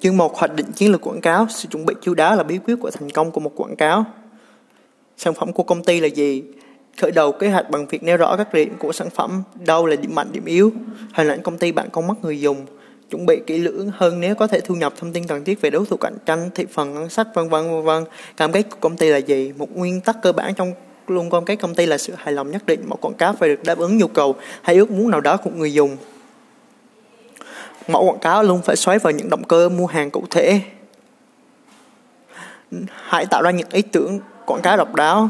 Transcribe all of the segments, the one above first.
Chương 1 hoạch định chiến lược quảng cáo, sự chuẩn bị chu đáo là bí quyết của thành công của một quảng cáo. Sản phẩm của công ty là gì? Khởi đầu kế hoạch bằng việc nêu rõ các điểm của sản phẩm, đâu là điểm mạnh, điểm yếu, hình ảnh công ty bạn con mắt người dùng, chuẩn bị kỹ lưỡng hơn nếu có thể thu nhập thông tin cần thiết về đối thủ cạnh tranh, thị phần ngân sách vân vân vân vân. Cam kết của công ty là gì? Một nguyên tắc cơ bản trong luôn cam kết công ty là sự hài lòng nhất định một quảng cáo phải được đáp ứng nhu cầu hay ước muốn nào đó của người dùng. Mẫu quảng cáo luôn phải xoáy vào những động cơ mua hàng cụ thể. Hãy tạo ra những ý tưởng quảng cáo độc đáo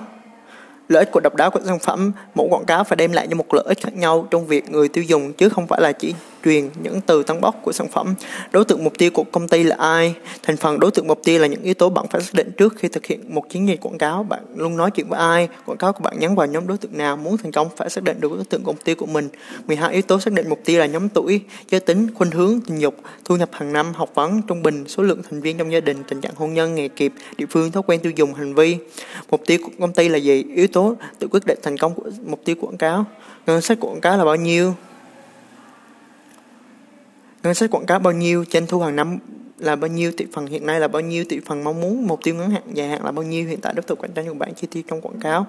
lợi ích của độc đáo của sản phẩm, mẫu quảng cáo phải đem lại cho một lợi ích khác nhau trong việc người tiêu dùng chứ không phải là chỉ truyền những từ tăng bốc của sản phẩm. Đối tượng mục tiêu của công ty là ai? Thành phần đối tượng mục tiêu là những yếu tố bạn phải xác định trước khi thực hiện một chiến dịch quảng cáo. Bạn luôn nói chuyện với ai? Quảng cáo của bạn nhắm vào nhóm đối tượng nào? Muốn thành công phải xác định được đối tượng mục tiêu của mình. 12 yếu tố xác định mục tiêu là nhóm tuổi, giới tính, khuynh hướng, tình dục, thu nhập hàng năm, học vấn, trung bình, số lượng thành viên trong gia đình, tình trạng hôn nhân, nghề nghiệp, địa phương, thói quen tiêu dùng, hành vi. Mục tiêu của công ty là gì? Yếu tố tự quyết định thành công của mục tiêu quảng cáo. Ngân sách quảng cáo là bao nhiêu? Ngân sách quảng cáo bao nhiêu, doanh thu hàng năm là bao nhiêu tỷ phần hiện nay là bao nhiêu tỷ phần mong muốn, mục tiêu ngắn hạn, dài hạn là bao nhiêu, hiện tại đối thủ cạnh tranh của bạn chi tiêu trong quảng cáo.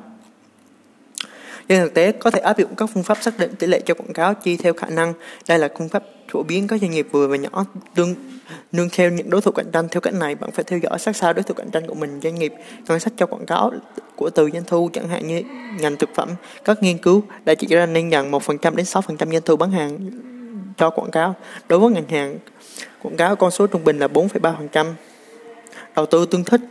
Trên thực tế, có thể áp dụng các phương pháp xác định tỷ lệ cho quảng cáo chi theo khả năng. Đây là phương pháp phổ biến các doanh nghiệp vừa và nhỏ. Tương nương theo những đối thủ cạnh tranh. Theo cách này, bạn phải theo dõi sát sao đối thủ cạnh tranh của mình. Doanh nghiệp ngân sách cho quảng cáo của từ doanh thu, chẳng hạn như ngành thực phẩm, các nghiên cứu đã chỉ ra nên nhận 1% đến 6% doanh thu bán hàng cho quảng cáo. Đối với ngành hàng quảng cáo con số trung bình là 4,3% đầu tư tương thích.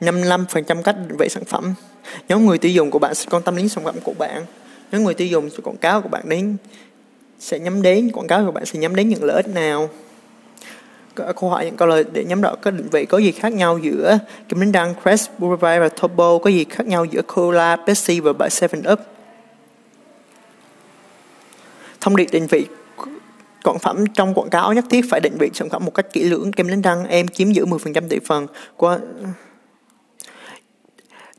55% cách định vị sản phẩm. Nhóm người tiêu dùng của bạn sẽ quan tâm đến sản phẩm của bạn. Nhóm người tiêu dùng sẽ quảng cáo của bạn đến sẽ nhắm đến quảng cáo của bạn sẽ nhắm đến những lợi ích nào? Câu hỏi những câu lời để nhắm rõ các định vị có gì khác nhau giữa kim đánh đăng Crest Boulevard và Turbo có gì khác nhau giữa Cola, Pepsi và Seven Up? Thông điệp định vị sản phẩm trong quảng cáo nhất thiết phải định vị sản phẩm một cách kỹ lưỡng. Kem đánh răng em chiếm giữ 10% thị phần. Của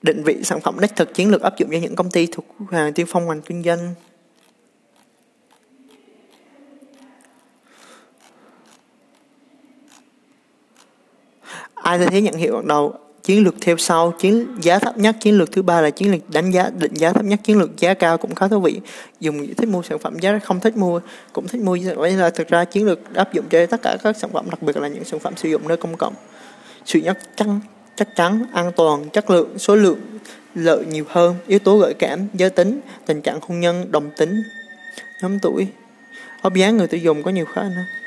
định vị sản phẩm đích thực chiến lược áp dụng cho những công ty thuộc hàng tiên phong ngành kinh doanh. Ai thay thế nhận hiệu ban đầu? Chiến lược theo sau, chiến giá thấp nhất, chiến lược thứ ba là chiến lược đánh giá, định giá thấp nhất, chiến lược giá cao cũng khá thú vị. Dùng thích mua sản phẩm giá không thích mua, cũng thích mua vậy là thực ra chiến lược áp dụng cho tất cả các sản phẩm, đặc biệt là những sản phẩm sử dụng nơi công cộng. Sự nhất chắn chắc chắn, an toàn, chất lượng, số lượng, lợi nhiều hơn, yếu tố gợi cảm, giới tính, tình trạng hôn nhân, đồng tính, nhóm tuổi. Hấp dáng người tiêu dùng có nhiều khá nữa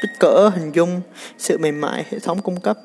kích cỡ hình dung sự mềm mại hệ thống cung cấp.